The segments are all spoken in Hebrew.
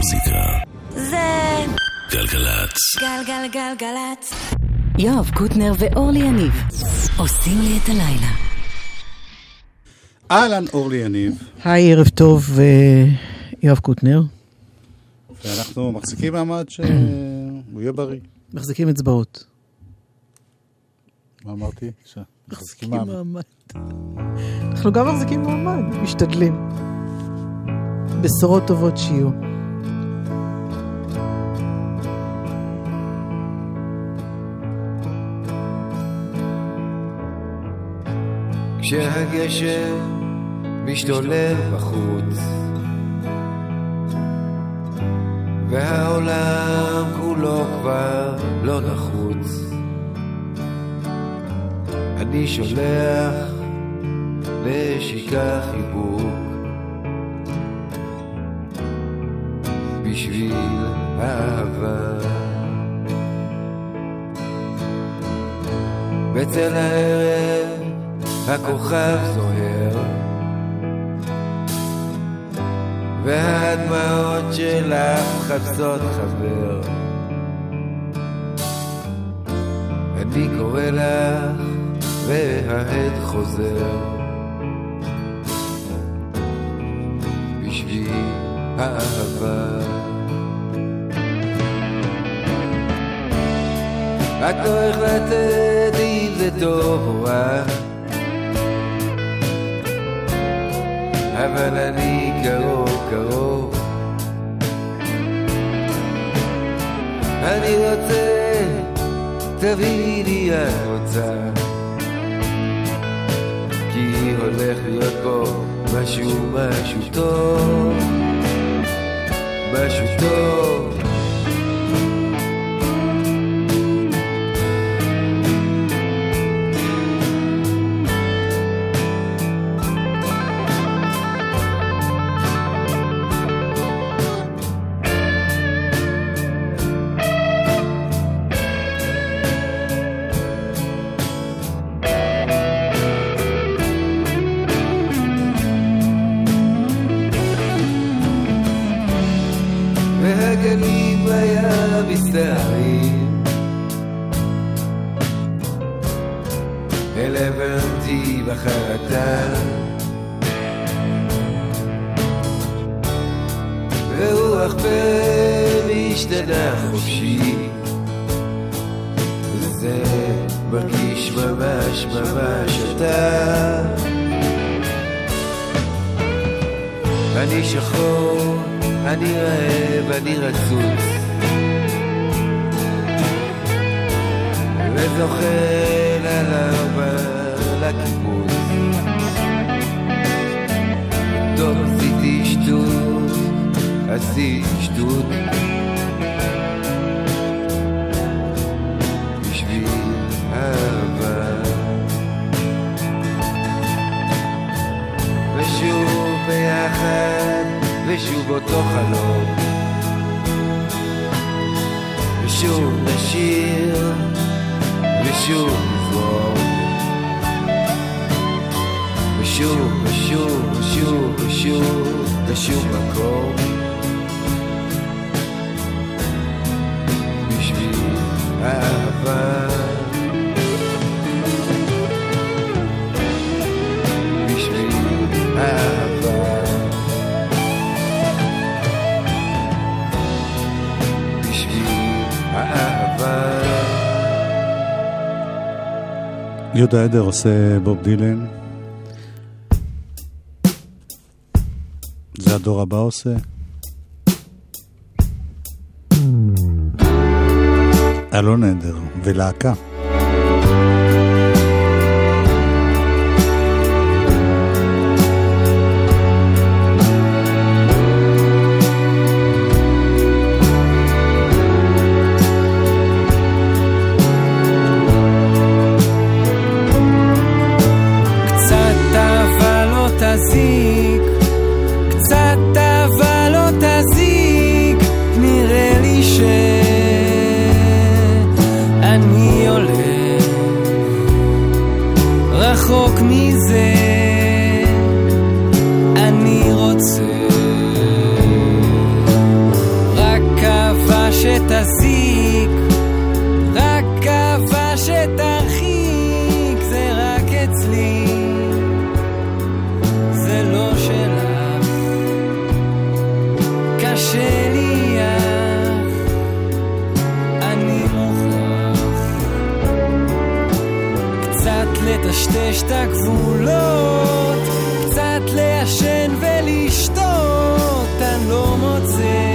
המוזיקה. זה גלגלצ. גלגלגלגלצ. יואב קוטנר ואורלי יניב עושים לי את הלילה. אהלן, אורלי יניב. היי, ערב טוב, אה, יואב קוטנר. ואנחנו מחזיקים מעמד שהוא יהיה בריא. מחזיקים אצבעות. מה אמרתי? מחזיקים מעמד. מעמד. אנחנו גם מחזיקים מעמד, משתדלים. בשורות טובות שיהיו. כשהגשם משתולל בחוץ. והעולם כולו כבר לא נחוץ. אני שולח נשיקה חיבוק. בשביל אהבה. בצל הערב הכוכב זוהר. והדמעות שלך חפשות חבר. אני קורא לך והעד חוזר. בשביל האהבה. את לא החלטת אם זה טוב או רע אבל אני קרוב קרוב אני רוצה תביאי לי את רוצה. כי הולך להיות פה משהו משהו טוב. משהו טוב Вещу тащил, вещу злом Вещу, вещу, вещу, вещу, тащу по יהודה עדר עושה בוב דילן. זה הדור הבא עושה. אלון עדר ולהקה. לטשטש את הגבולות, קצת לעשן ולשתות, אני לא מוצא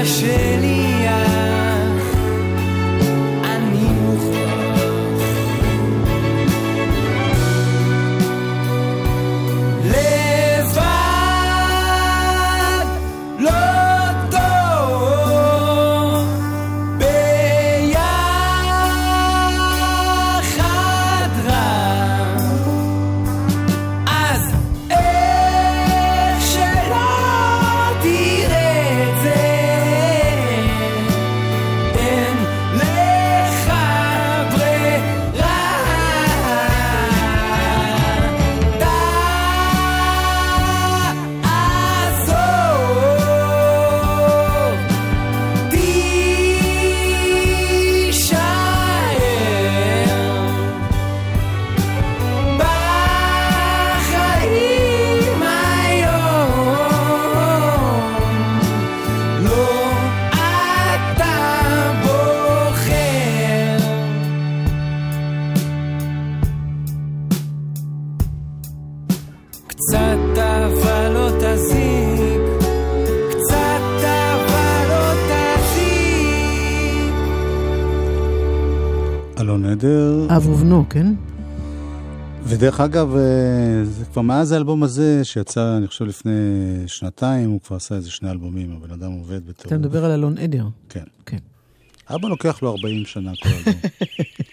קשה ודרך אגב, אה, זה כבר מאז האלבום הזה, שיצא, אני חושב, לפני שנתיים, הוא כבר עשה איזה שני אלבומים, הבן אדם עובד בטירוף. אתה מדבר על אלון עדר. כן. כן. אבא לוקח לו 40 שנה כל אלבום,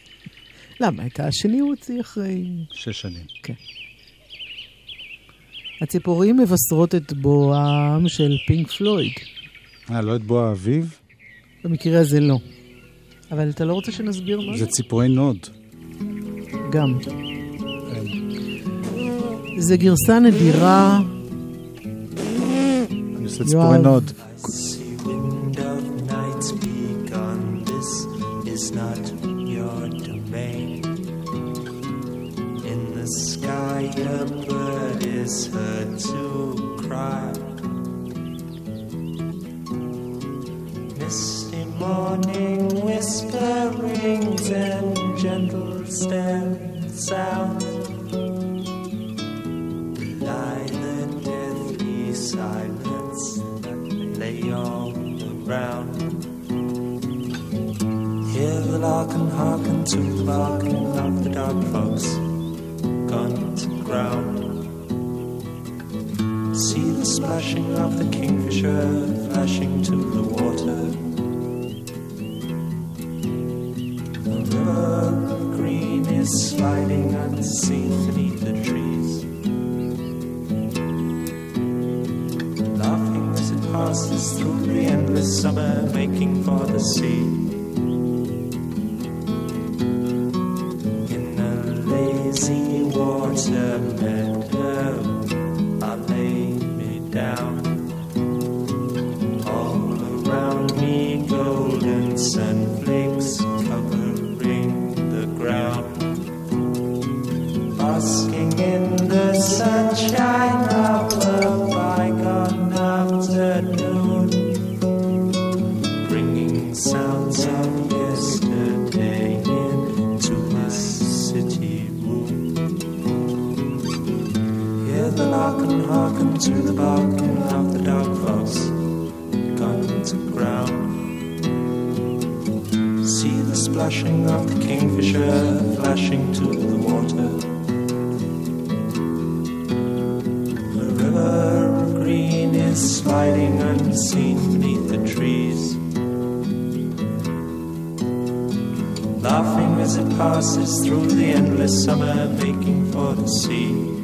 למה? את השני הוא הוציא אחרי... שש שנים. הציפורים מבשרות את בואם של פינק פלויד. אה, לא את בוא האביב? במקרה הזה לא. אבל אתה לא רוצה שנסביר מה זה? זה ציפורי נוד. גם. זה גרסה נדירה, אני עושה ציפורי sunshine of a bygone afternoon, bringing sounds of yesterday into this city room. Hear the lark and hearken to the barking of the dog fox gone to ground. See the splashing of the kingfisher flashing to passes through the endless summer, making for the sea.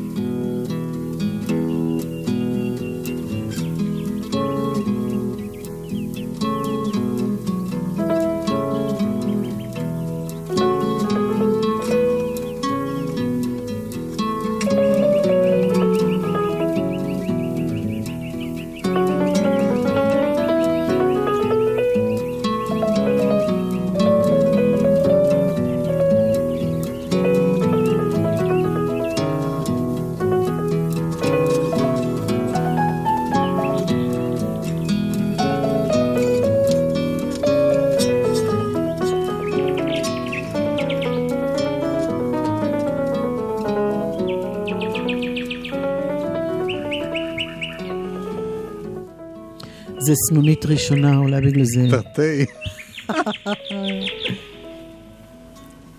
זה סנונית ראשונה, אולי בגלל זה. תרתי.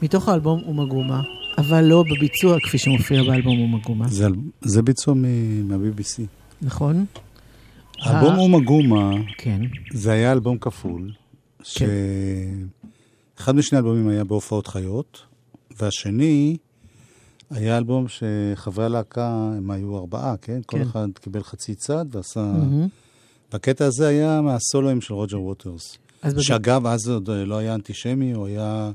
מתוך האלבום אומגומה, אבל לא בביצוע כפי שמופיע באלבום אומגומה, זה, זה ביצוע מה-BBC. נכון? האלבום ה- אומה גומה, כן. זה היה אלבום כפול, כן. שאחד משני האלבומים היה בהופעות חיות, והשני היה אלבום שחברי הלהקה, הם היו ארבעה, כן? כל כן. אחד קיבל חצי צד ועשה... מהמם. והקטע הזה היה מהסולואים של רוג'ר ווטרס. אז שאגב, אז עוד אה, לא היה אנטישמי, הוא היה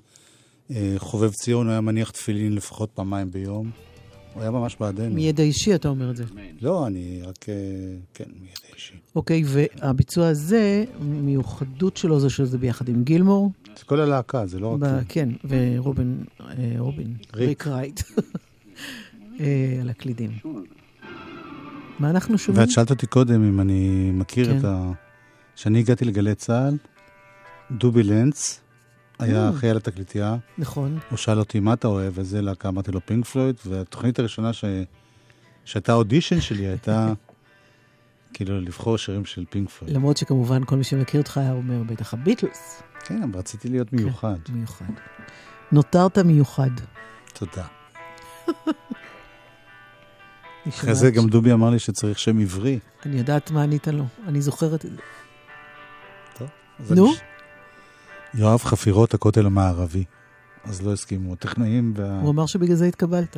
אה, חובב ציון, הוא היה מניח תפילין לפחות פעמיים ביום. הוא היה ממש בעדנו. מידע אישי אתה אומר את זה. לא, אני רק... אה, כן, מידע אישי. אוקיי, והביצוע הזה, מיוחדות שלו זה שזה ביחד עם גילמור. זה כל הלהקה, זה לא רק... כן, ורובין, אה, רובין, ריק. ריק רייט, על הקלידים. מה אנחנו שומעים? ואת שאלת אותי קודם אם אני מכיר כן. את ה... כשאני הגעתי לגלי צה"ל, דובי לנץ היה אה. אחראי על התקליטייה, נכון. הוא שאל אותי מה אתה אוהב, איזה להקה, אמרתי לו פינק פלויד, והתוכנית הראשונה ש... שהייתה אודישן שלי הייתה כאילו לבחור שירים של פינק פלויד. למרות שכמובן כל מי שמכיר אותך היה אומר בטח הביטלס. כן, אבל רציתי להיות מיוחד. מיוחד. נותרת מיוחד. תודה. אחרי זה גם דובי אמר לי שצריך שם עברי. אני יודעת מה ענית לו, אני זוכרת את זה. אז נו? יואב חפירות, הכותל המערבי. אז לא הסכימו, הטכנאים וה... הוא אמר שבגלל זה התקבלת.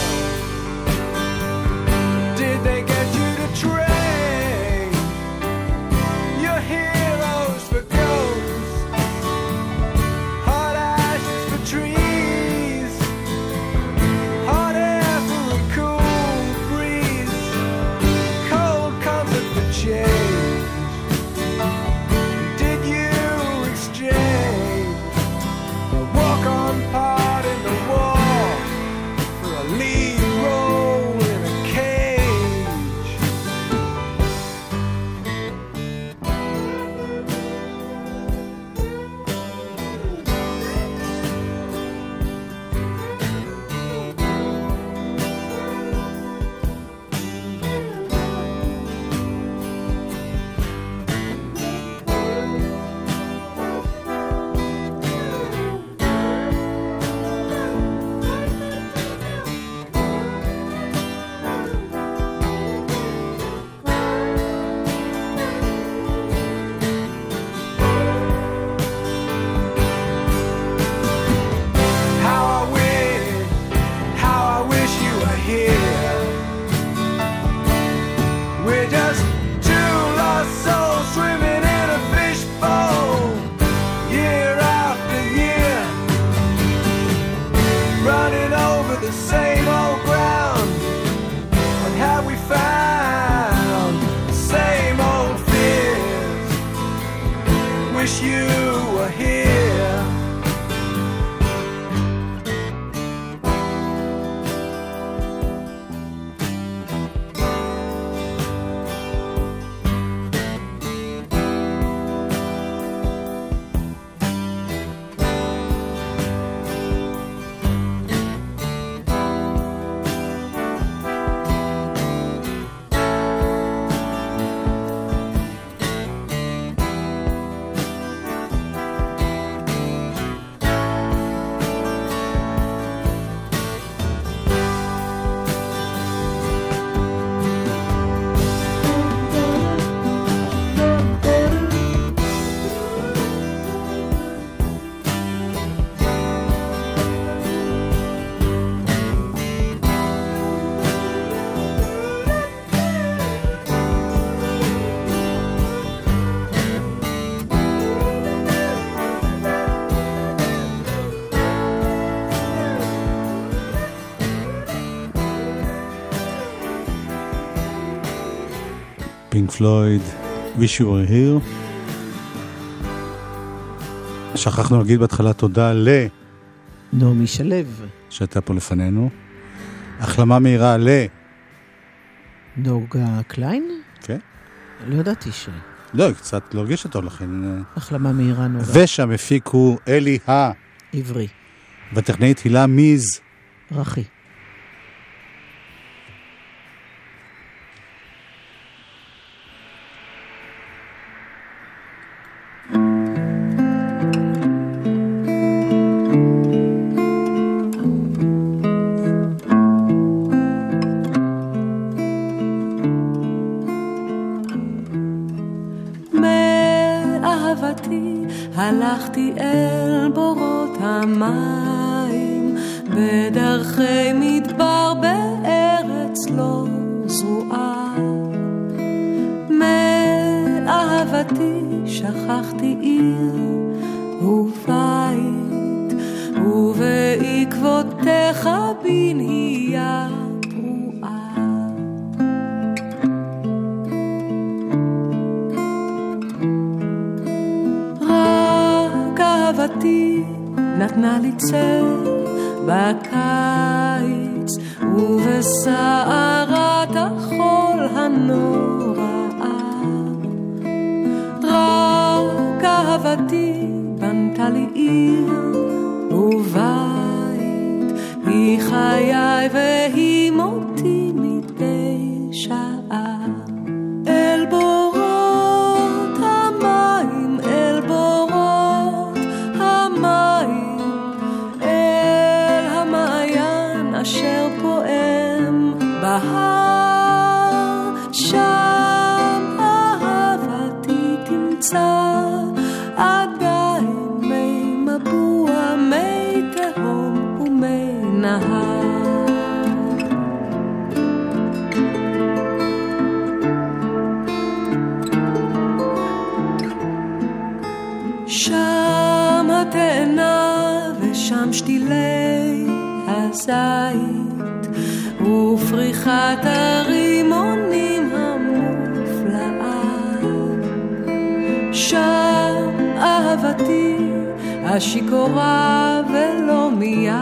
פינק פלויד, wish you were here. שכחנו להגיד בהתחלה תודה ל... נעמי שלו. שהייתה פה לפנינו. החלמה מהירה ל... נוגה קליין? כן. לא ידעתי ש... לא, היא קצת לא הרגישה טוב לכן. אה. החלמה מהירה נוגה. ושהמפיק הוא אלי ה... עברי. והטכנאית הילה מיז. רכי. היא חיי והיא מותי מדי שעה. הזית ופריחת הרימונים המופלאה. שם אהבתי השיכורה ולא מיין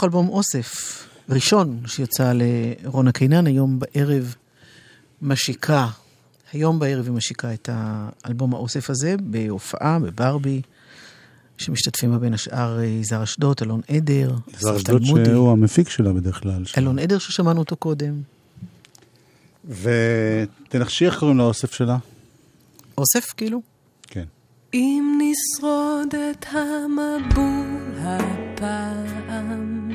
מתוך אלבום אוסף, ראשון שיצא לרונה קינן, היום בערב משיקה, היום בערב היא משיקה את האלבום האוסף הזה בהופעה בברבי, שמשתתפים בה בין השאר אה, יזהר אשדוד, אלון עדר, זה אסף אשדוד שהוא המפיק שלה בדרך כלל. אלון עדר ששמענו אותו קודם. ותנחשי איך קוראים לאוסף שלה? אוסף כאילו? אם נשרוד את המבול הפעם,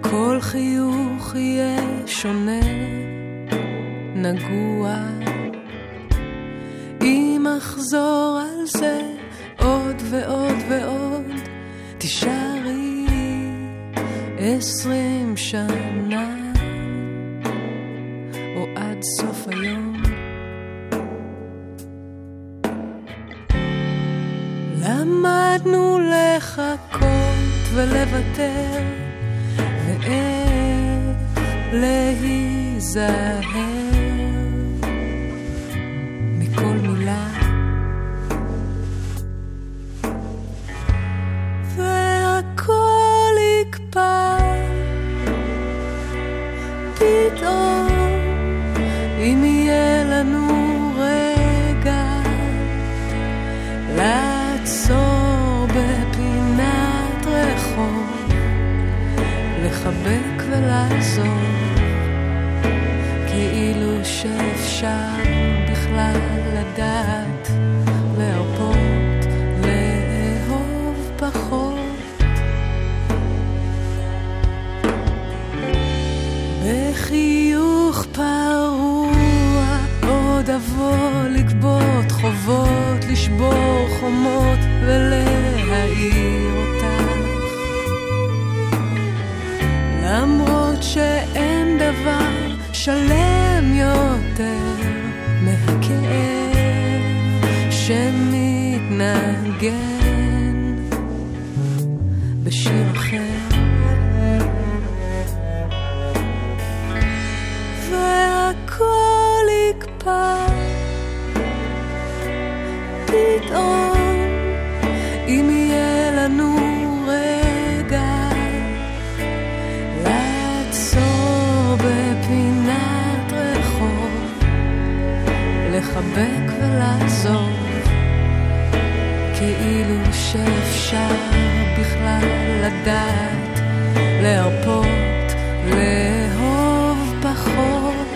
כל חיוך יהיה שונה, נגוע. אם אחזור על זה עוד ועוד ועוד, תישארי עשרים שנה, או עד סוף היום. למדנו לחכות ולוותר, ואיך להיזהר לחבק ולעזור, כאילו שאפשר בכלל לדעת, להרפות, לאהוב פחות. בחיוך פרוע עוד אבוא לגבות חובות, לשבור חומות ולהאיר דבר שלם יותר מהכאב שמתנגן בשיר אחר. והכל יקפא פתאום לחבק ולעזור כאילו שאפשר בכלל לדעת להרפות לאהוב פחות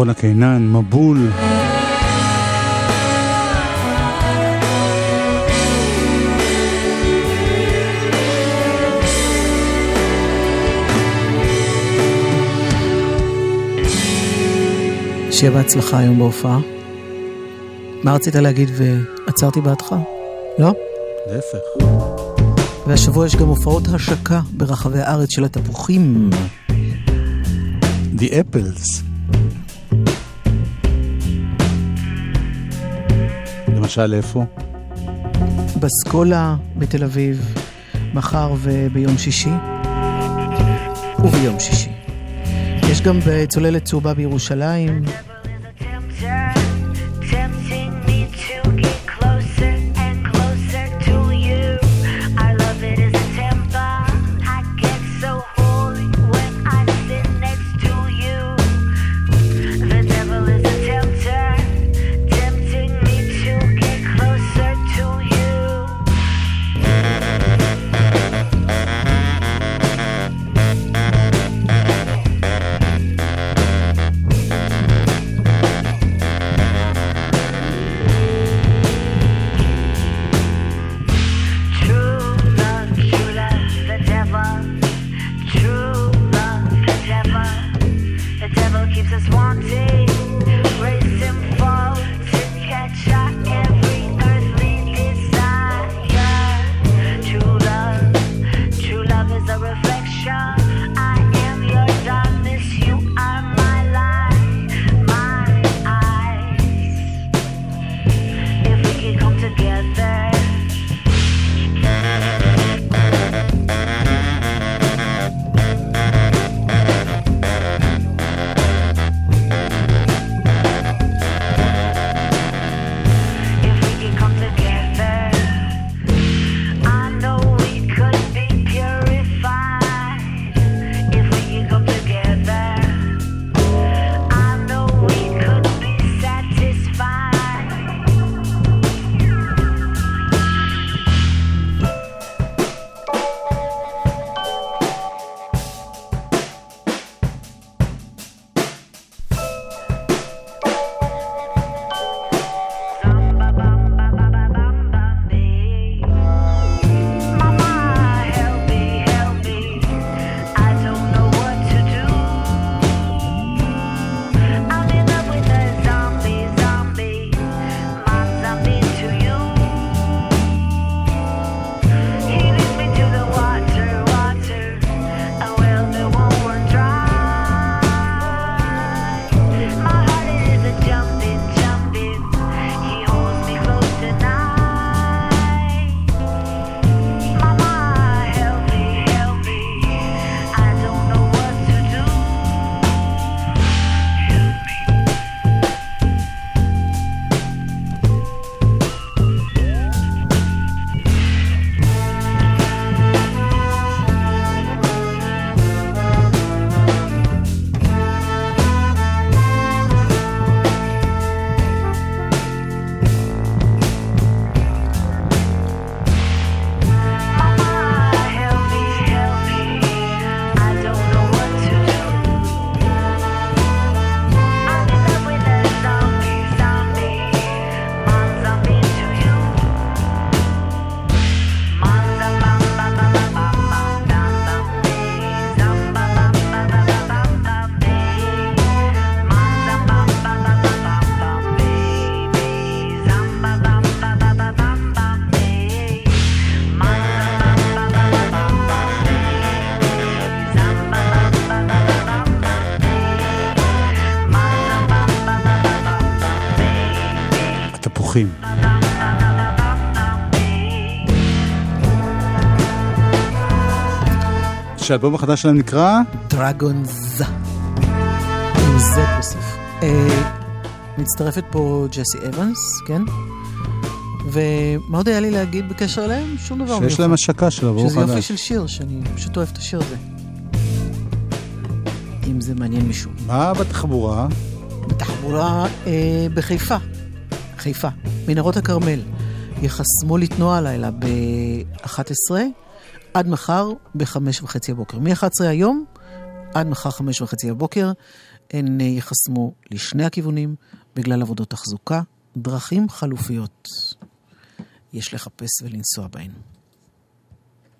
רונה קינן, מבול. שיהיה בהצלחה היום בהופעה. מה רצית להגיד ועצרתי בעדך? לא? להפך. והשבוע יש גם הופעות השקה ברחבי הארץ של התפוחים. The Apples. למשל איפה? בסקולה בתל אביב, מחר וביום שישי. וביום שישי. יש גם בצוללת צהובה בירושלים, שהאלבום החדש שלהם נקרא? דרגונז. עם זה בסוף. אה, מצטרפת פה ג'סי אבנס, כן? ומה עוד היה לי להגיד בקשר אליהם? שום דבר מיוחד. שיש להם השקה של אבו חדש. שזה יופי של שיר, שאני פשוט אוהב את השיר הזה. אם זה מעניין מישהו. מה בתחבורה? בתחבורה אה, בחיפה. חיפה. מנהרות הכרמל. יחסמו לתנועה הלילה ב-11. עד מחר בחמש וחצי הבוקר. מ-11 היום עד מחר חמש וחצי הבוקר הן ייחסמו לשני הכיוונים בגלל עבודות תחזוקה, דרכים חלופיות. יש לחפש ולנסוע בהן.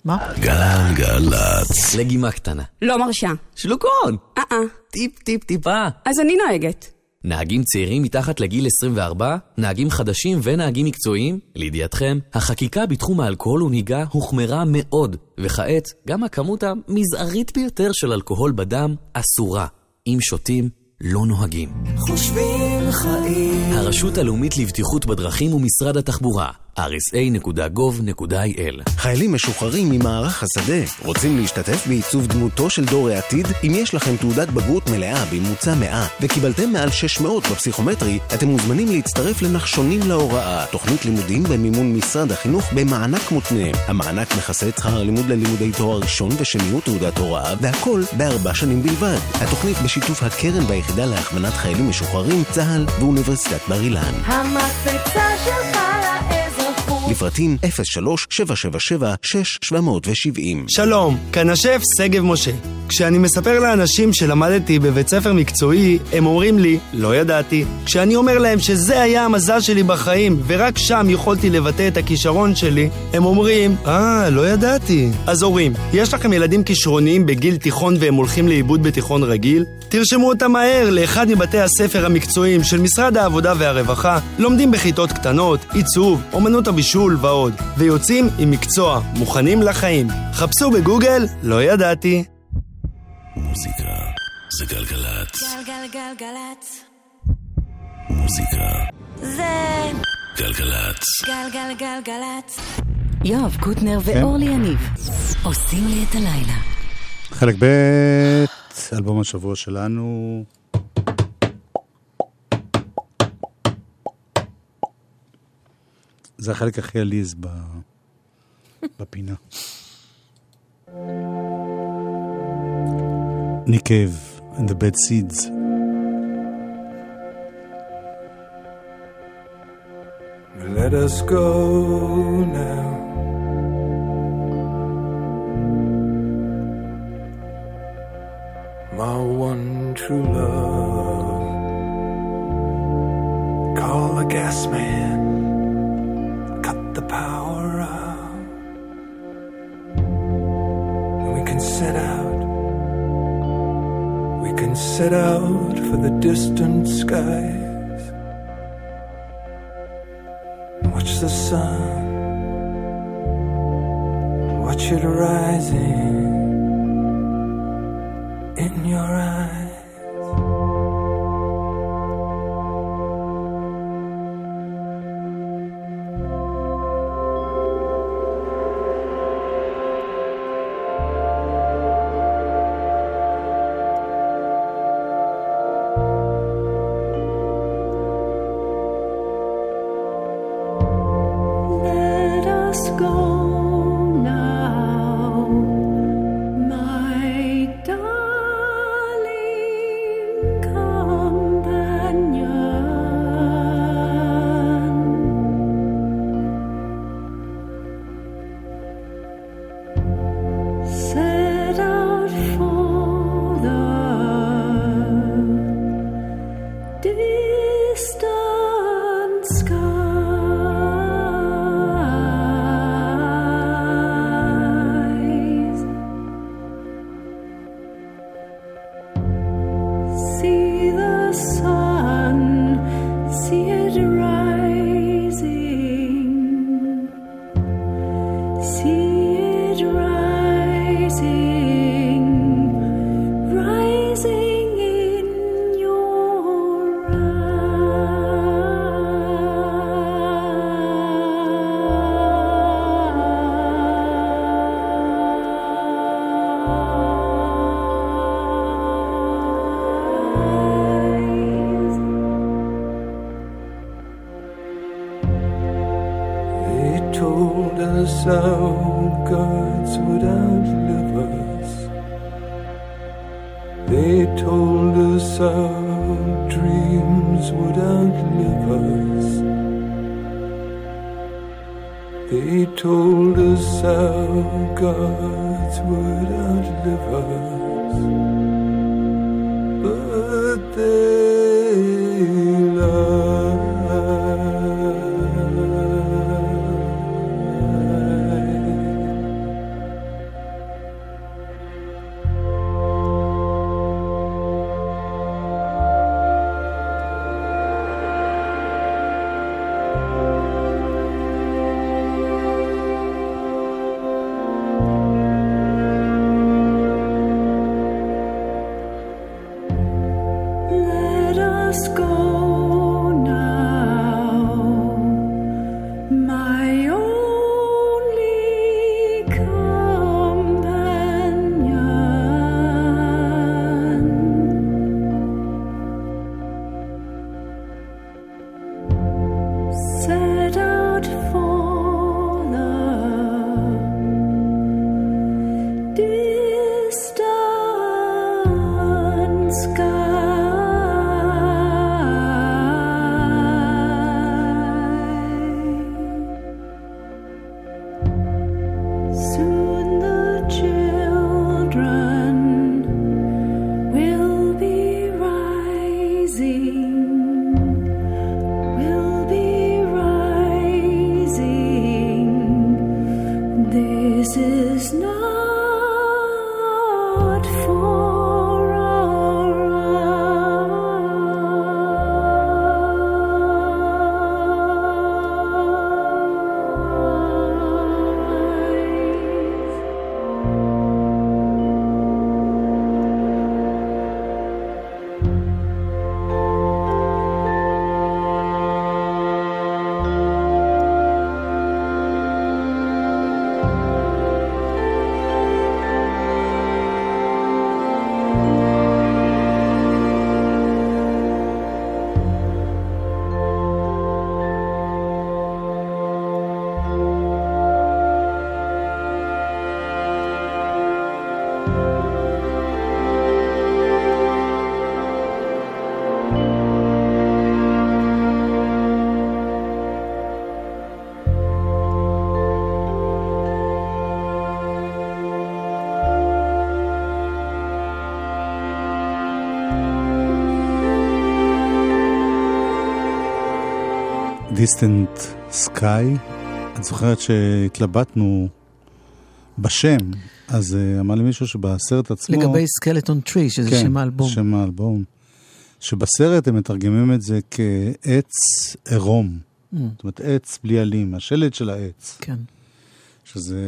מה? גלן גלגלצ. לגימה קטנה. לא מרשה. שלוקון. אה-אה. טיפ טיפ טיפה. אז אני נוהגת. נהגים צעירים מתחת לגיל 24, נהגים חדשים ונהגים מקצועיים? לידיעתכם, החקיקה בתחום האלכוהול ונהיגה הוחמרה מאוד, וכעת גם הכמות המזערית ביותר של אלכוהול בדם אסורה. אם שותים, לא נוהגים. חושבים חיים. הרשות הלאומית לבטיחות בדרכים ומשרד התחבורה, rsa.gov.il חיילים משוחררים ממערך השדה, רוצים להשתתף בעיצוב דמותו של דור העתיד? אם יש לכם תעודת בגרות מלאה בממוצע 100 וקיבלתם מעל 600 בפסיכומטרי, אתם מוזמנים להצטרף לנחשונים להוראה, תוכנית לימודים במימון משרד החינוך במענק מותנה. המענק מכסה את שכר הלימוד ללימודי תואר ראשון ושניות תעודת הוראה, והכל בארבע שנים בלבד. התוכנית בשיתוף הקרן והיחידה להכוונת חיילים משוחררים, צה"ל ואוניברסיטת בר אילן. המקפצה שלך. לפרטים 03-777-6770 שלום, כאן השף שגב משה. כשאני מספר לאנשים שלמדתי בבית ספר מקצועי, הם אומרים לי, לא ידעתי. כשאני אומר להם שזה היה המזל שלי בחיים, ורק שם יכולתי לבטא את הכישרון שלי, הם אומרים, אה, לא ידעתי. אז הורים, יש לכם ילדים כישרוניים בגיל תיכון והם הולכים לאיבוד בתיכון רגיל? תרשמו אותם מהר לאחד מבתי הספר המקצועיים של משרד העבודה והרווחה, לומדים בכיתות קטנות, עיצוב, אומנות הבישול ועוד, ויוצאים עם מקצוע, מוכנים לחיים. חפשו בגוגל, לא ידעתי. מוזיקה זה גלגלצ. גלגלגלגלצ. מוזיקה זה גלגלצ. גלגלגלגלצ. יואב קוטנר ואורלי יניב עושים לי את הלילה. חלק ב', אלבום השבוע שלנו. זה החלק הכי עליז ב... בפינה. ניק קייב and the bad seeds. Let us go now. My one true love. Call the gas man. Set out for the distant skies. Watch the sun, watch it rising in your eyes. Distant Sky. את זוכרת שהתלבטנו בשם, אז אה, אמר לי מישהו שבסרט עצמו... לגבי Skeleton Tree, שזה כן, שם האלבום. שם האלבום. שבסרט הם מתרגמים את זה כעץ עירום. Mm. זאת אומרת, עץ בלי עלים, השלד של העץ. כן. שזה,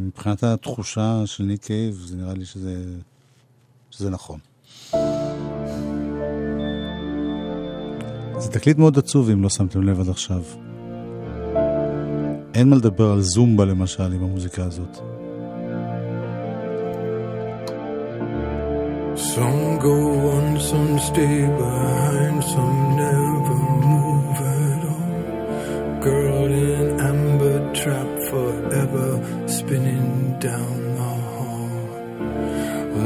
מבחינת התחושה של ניק קייב, זה נראה לי שזה, שזה נכון. זה תקליט מאוד עצוב, אם לא שמתם לב עד עכשיו. אין מה לדבר על זומבה למשל עם המוזיקה הזאת. Some go on, some stay behind, some never move at all. Girl in amber trap forever spinning down the hall.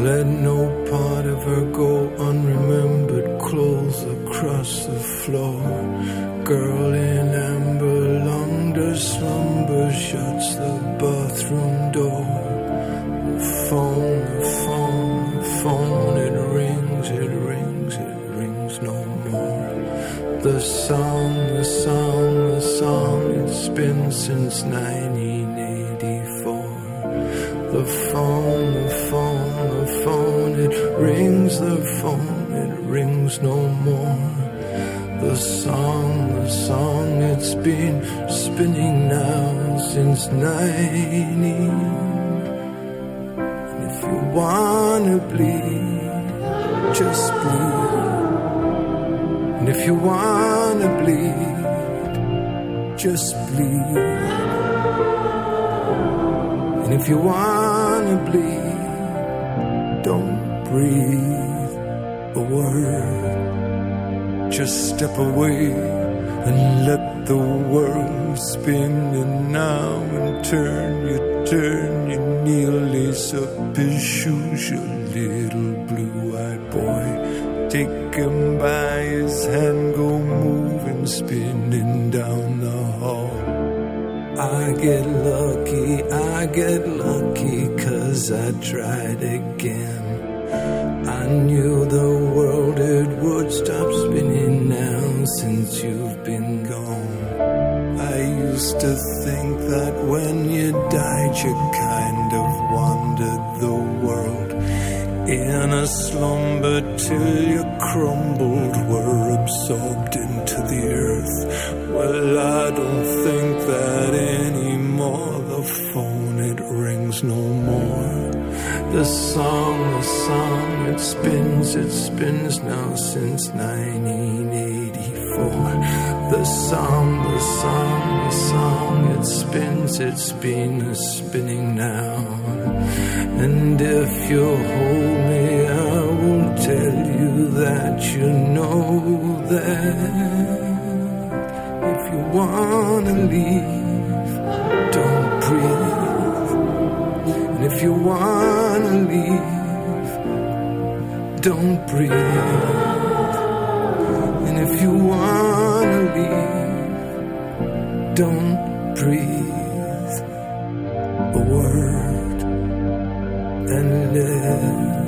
Let no part go unremembered, clothes across the floor. Girl in amber, long to slumber, shuts the bathroom door. Phone, the phone, the phone, it rings, it rings, it rings no more. The song, the song, the song, it's been since 1984. Phone, it rings no more. The song, the song, it's been spinning now since 90. And if you wanna bleed, just bleed. And if you wanna bleed, just bleed. And if you wanna bleed, don't breathe Just step away and let the world spin. And now and turn, you turn, you kneel, lace up his shoes, your little blue-eyed boy. Take him by his hand, go moving, spinning down the hall. I get lucky, I get lucky, cause I tried again. I knew the since you've been gone. I used to think that when you died, you kind of wandered the world in a slumber till you crumbled, were absorbed into the earth. Well, I don't think that anymore. The phone, it rings no more. The song, the song, it spins, it spins now since 1984. The song, the song, the song, it spins, it's been spinning now. And if you hold me, I won't tell you that you know that. If you wanna leave, don't breathe. And if you wanna leave, don't breathe. If you wanna leave, don't breathe a word and let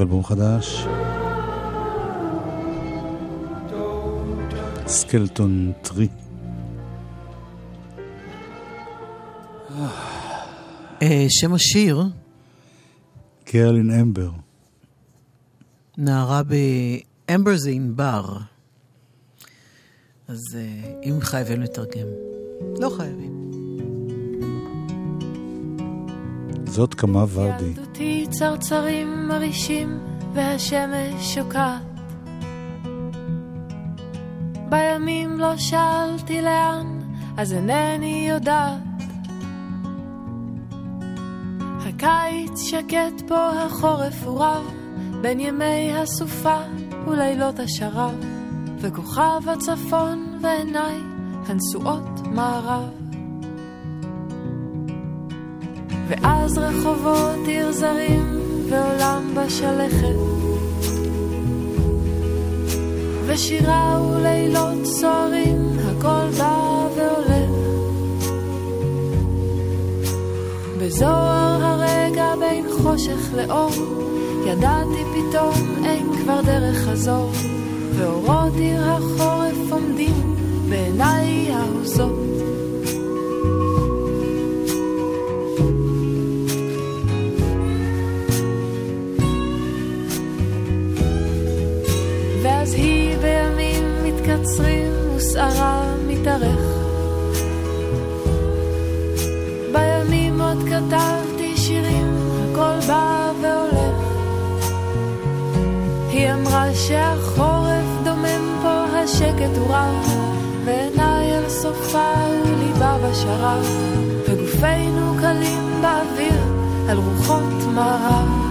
קייב, אלבום חדש. Skeleton Tree. אה, שם השיר, Girl in Amber. נערה באמבר זה ענבר. אז אה, אם חייבים לתרגם. לא חייבים. זאת כמה ורדי. ילדותי צרצרים מרעישים והשמש שוקעת. בימים לא שאלתי לאן, אז אינני יודעת. הקיץ שקט פה, החורף הוא רב, בין ימי הסופה ולילות השרב, וכוכב הצפון ועיניי הנשואות מערב. ואז רחובות עיר זרים ועולם בשלכת. ושירה ולילות סוערים הכל בא והולך בזוהר הרגע בין חושך לאור ידעתי פתאום אין כבר דרך חזור. ואורות עיר החורף עומדים בעיניי האוזות מתקצרים ושערה מתארך. בימים עוד כתבתי שירים, הכל בא והולך. היא אמרה שהחורף דומם פה, השקט הוא רב, ועיניי אל סופה וליבה בשרב, וגופנו קלים באוויר על רוחות מערב.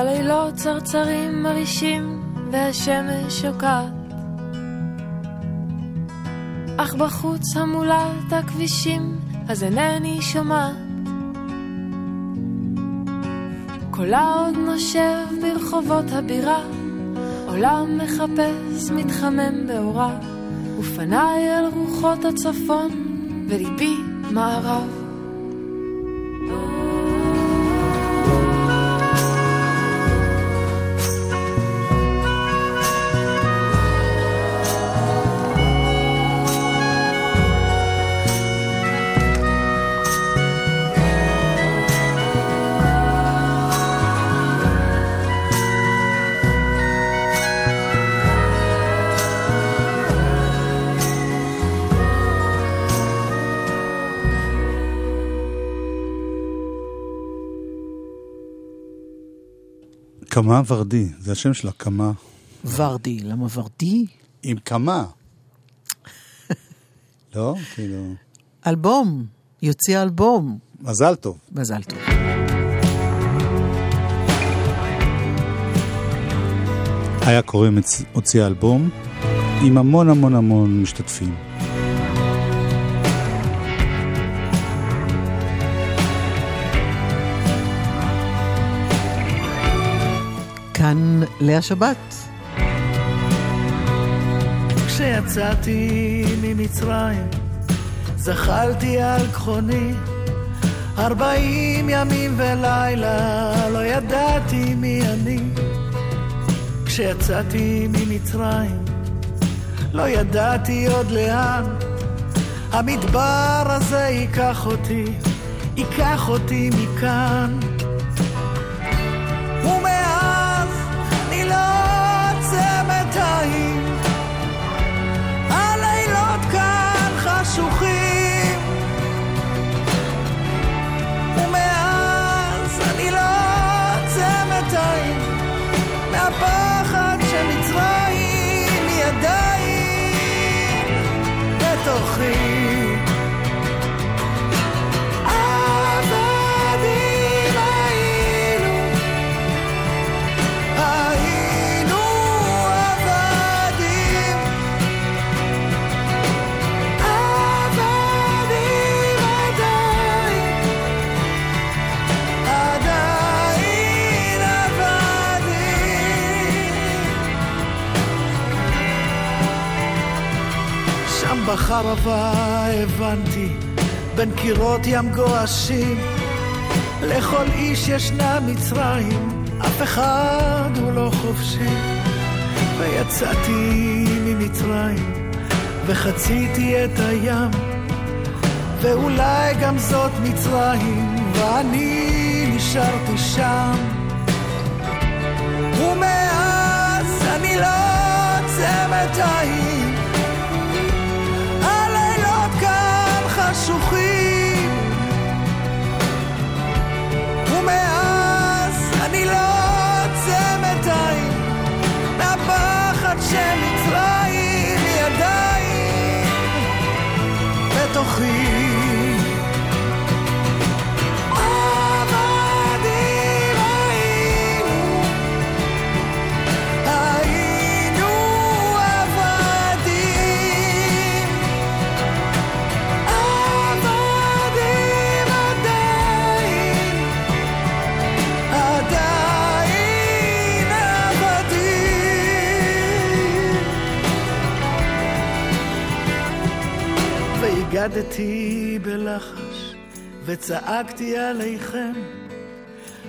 בלילות צרצרים מרעישים והשמש שוקעת. אך בחוץ המולת הכבישים אז אינני שומעת. קולה עוד נושב ברחובות הבירה עולם מחפש מתחמם באורה. ופניי אל רוחות הצפון וליבי מערב קמה ורדי, זה השם שלה, קמה. ורדי, למה ורדי? עם קמה. לא? כאילו... אלבום, יוציא אלבום. מזל טוב. מזל טוב. היה קורא הוציאה אלבום עם המון המון המון משתתפים. כאן לאה שבת. כשיצאתי ממצרים, זחלתי על גחוני, ארבעים ימים ולילה, לא ידעתי מי אני. כשיצאתי ממצרים, לא ידעתי עוד לאן, המדבר הזה ייקח אותי, ייקח אותי מכאן. שם בחרבה הבנתי, בין קירות ים גועשים, לכל איש ישנה מצרים, אף אחד הוא לא חופשי. ויצאתי ממצרים, וחציתי את הים, ואולי גם זאת מצרים, ואני נשארתי שם. ומאז אני לא עוצמת עין, הלילות והגדתי בלחש וצעקתי עליכם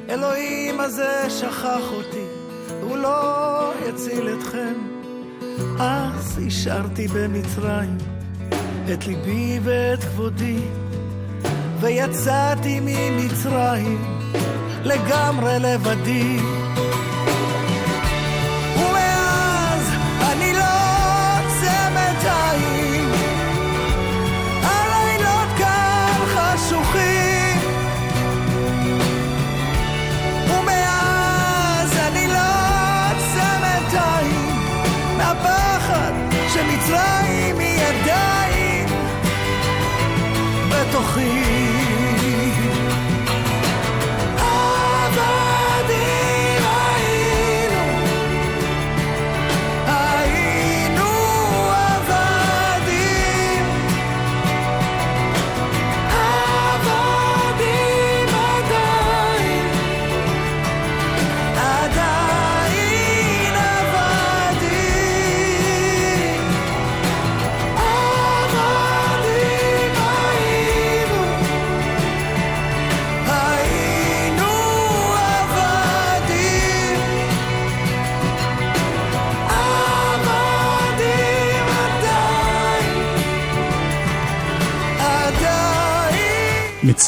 אלוהים הזה שכח אותי, הוא לא יציל אתכם. אז השארתי במצרים את ליבי ואת כבודי, ויצאתי ממצרים לגמרי לבדי.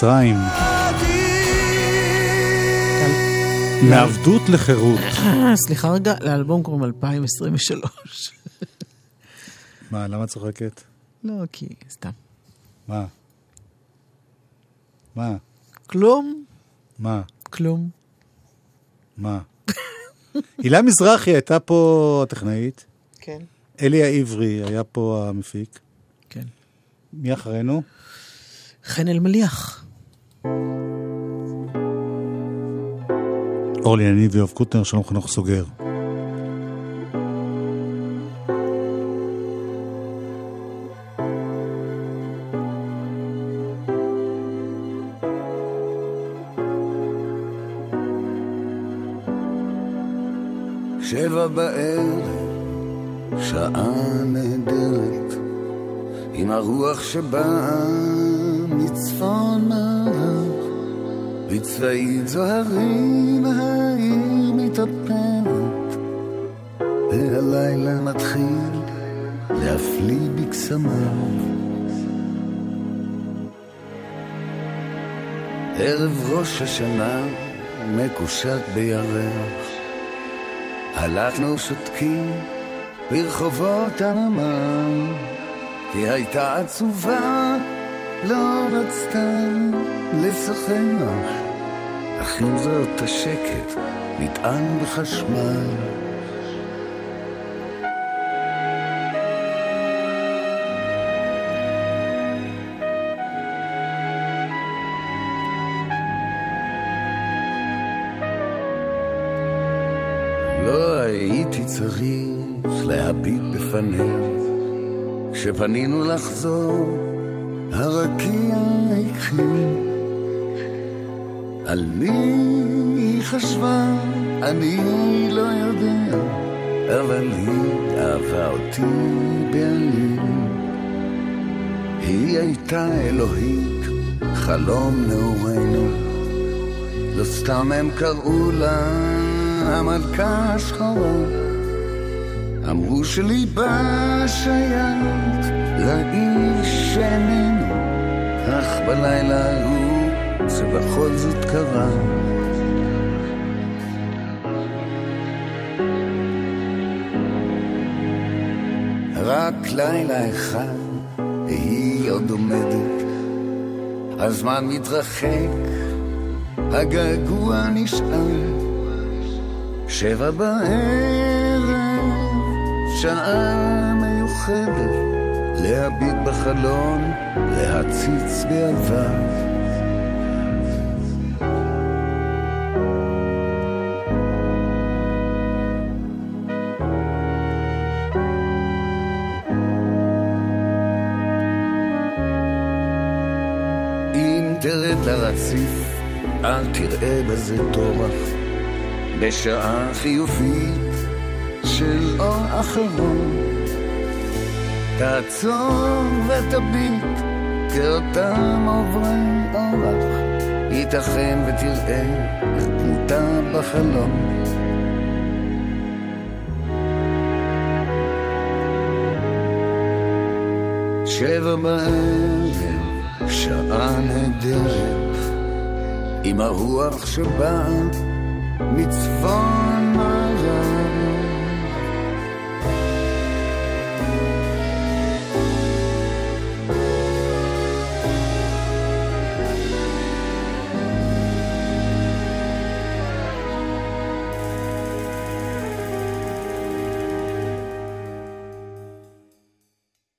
מצרים. מעבדות לחירות. סליחה רגע, לאלבום קוראים 2023. מה, למה את צוחקת? לא, כי סתם. מה? מה? כלום, מה? כלום. מה? הילה מזרחי הייתה פה הטכנאית. כן. אלי העברי היה פה המפיק. כן. מי אחרינו? חן אלמליח. אורלי יניב ויואב קוטנר, שלום חנוך סוגר. שבע בערב, שעה נהדרת, עם הרוח שבאה מצפון מערב, בצבעית זוהרים העיר מתאפרת, והלילה מתחיל להפליא בקסמיו. ערב ראש השנה מקושט בירח, הלכנו שותקים ברחובות הנמל, כי הייתה עצובה, לא רצתה לשחק, עם זאת השקט נטען בחשמל. לא הייתי צריך להביט בפניה כשפנינו לחזור הרקיע הכחיל על מי היא חשבה? אני לא יודע. אבל היא אהבה אותי בעלים היא הייתה אלוהית חלום נעורינו. לא סתם הם קראו לה המלכה השחורה. אמרו שליבה שייך לאיש שאיננו. אך בלילה ההוא זה בכל זאת קרה. רק לילה אחד היא עוד עומדת. הזמן מתרחק הגעגוע נשאר. שבע בערב, שעה מיוחדת, להביט בחלון, להציץ בעבר. אל תראה בזה טורח. בשעה חיובית של אור אחרון. תעצור ותביט כאותם עוברי אורח, ייתכן ותראה את דמותה בחלום. שבע בערב, שעה נהדרת, עם הרוח שבאה מצפון מערב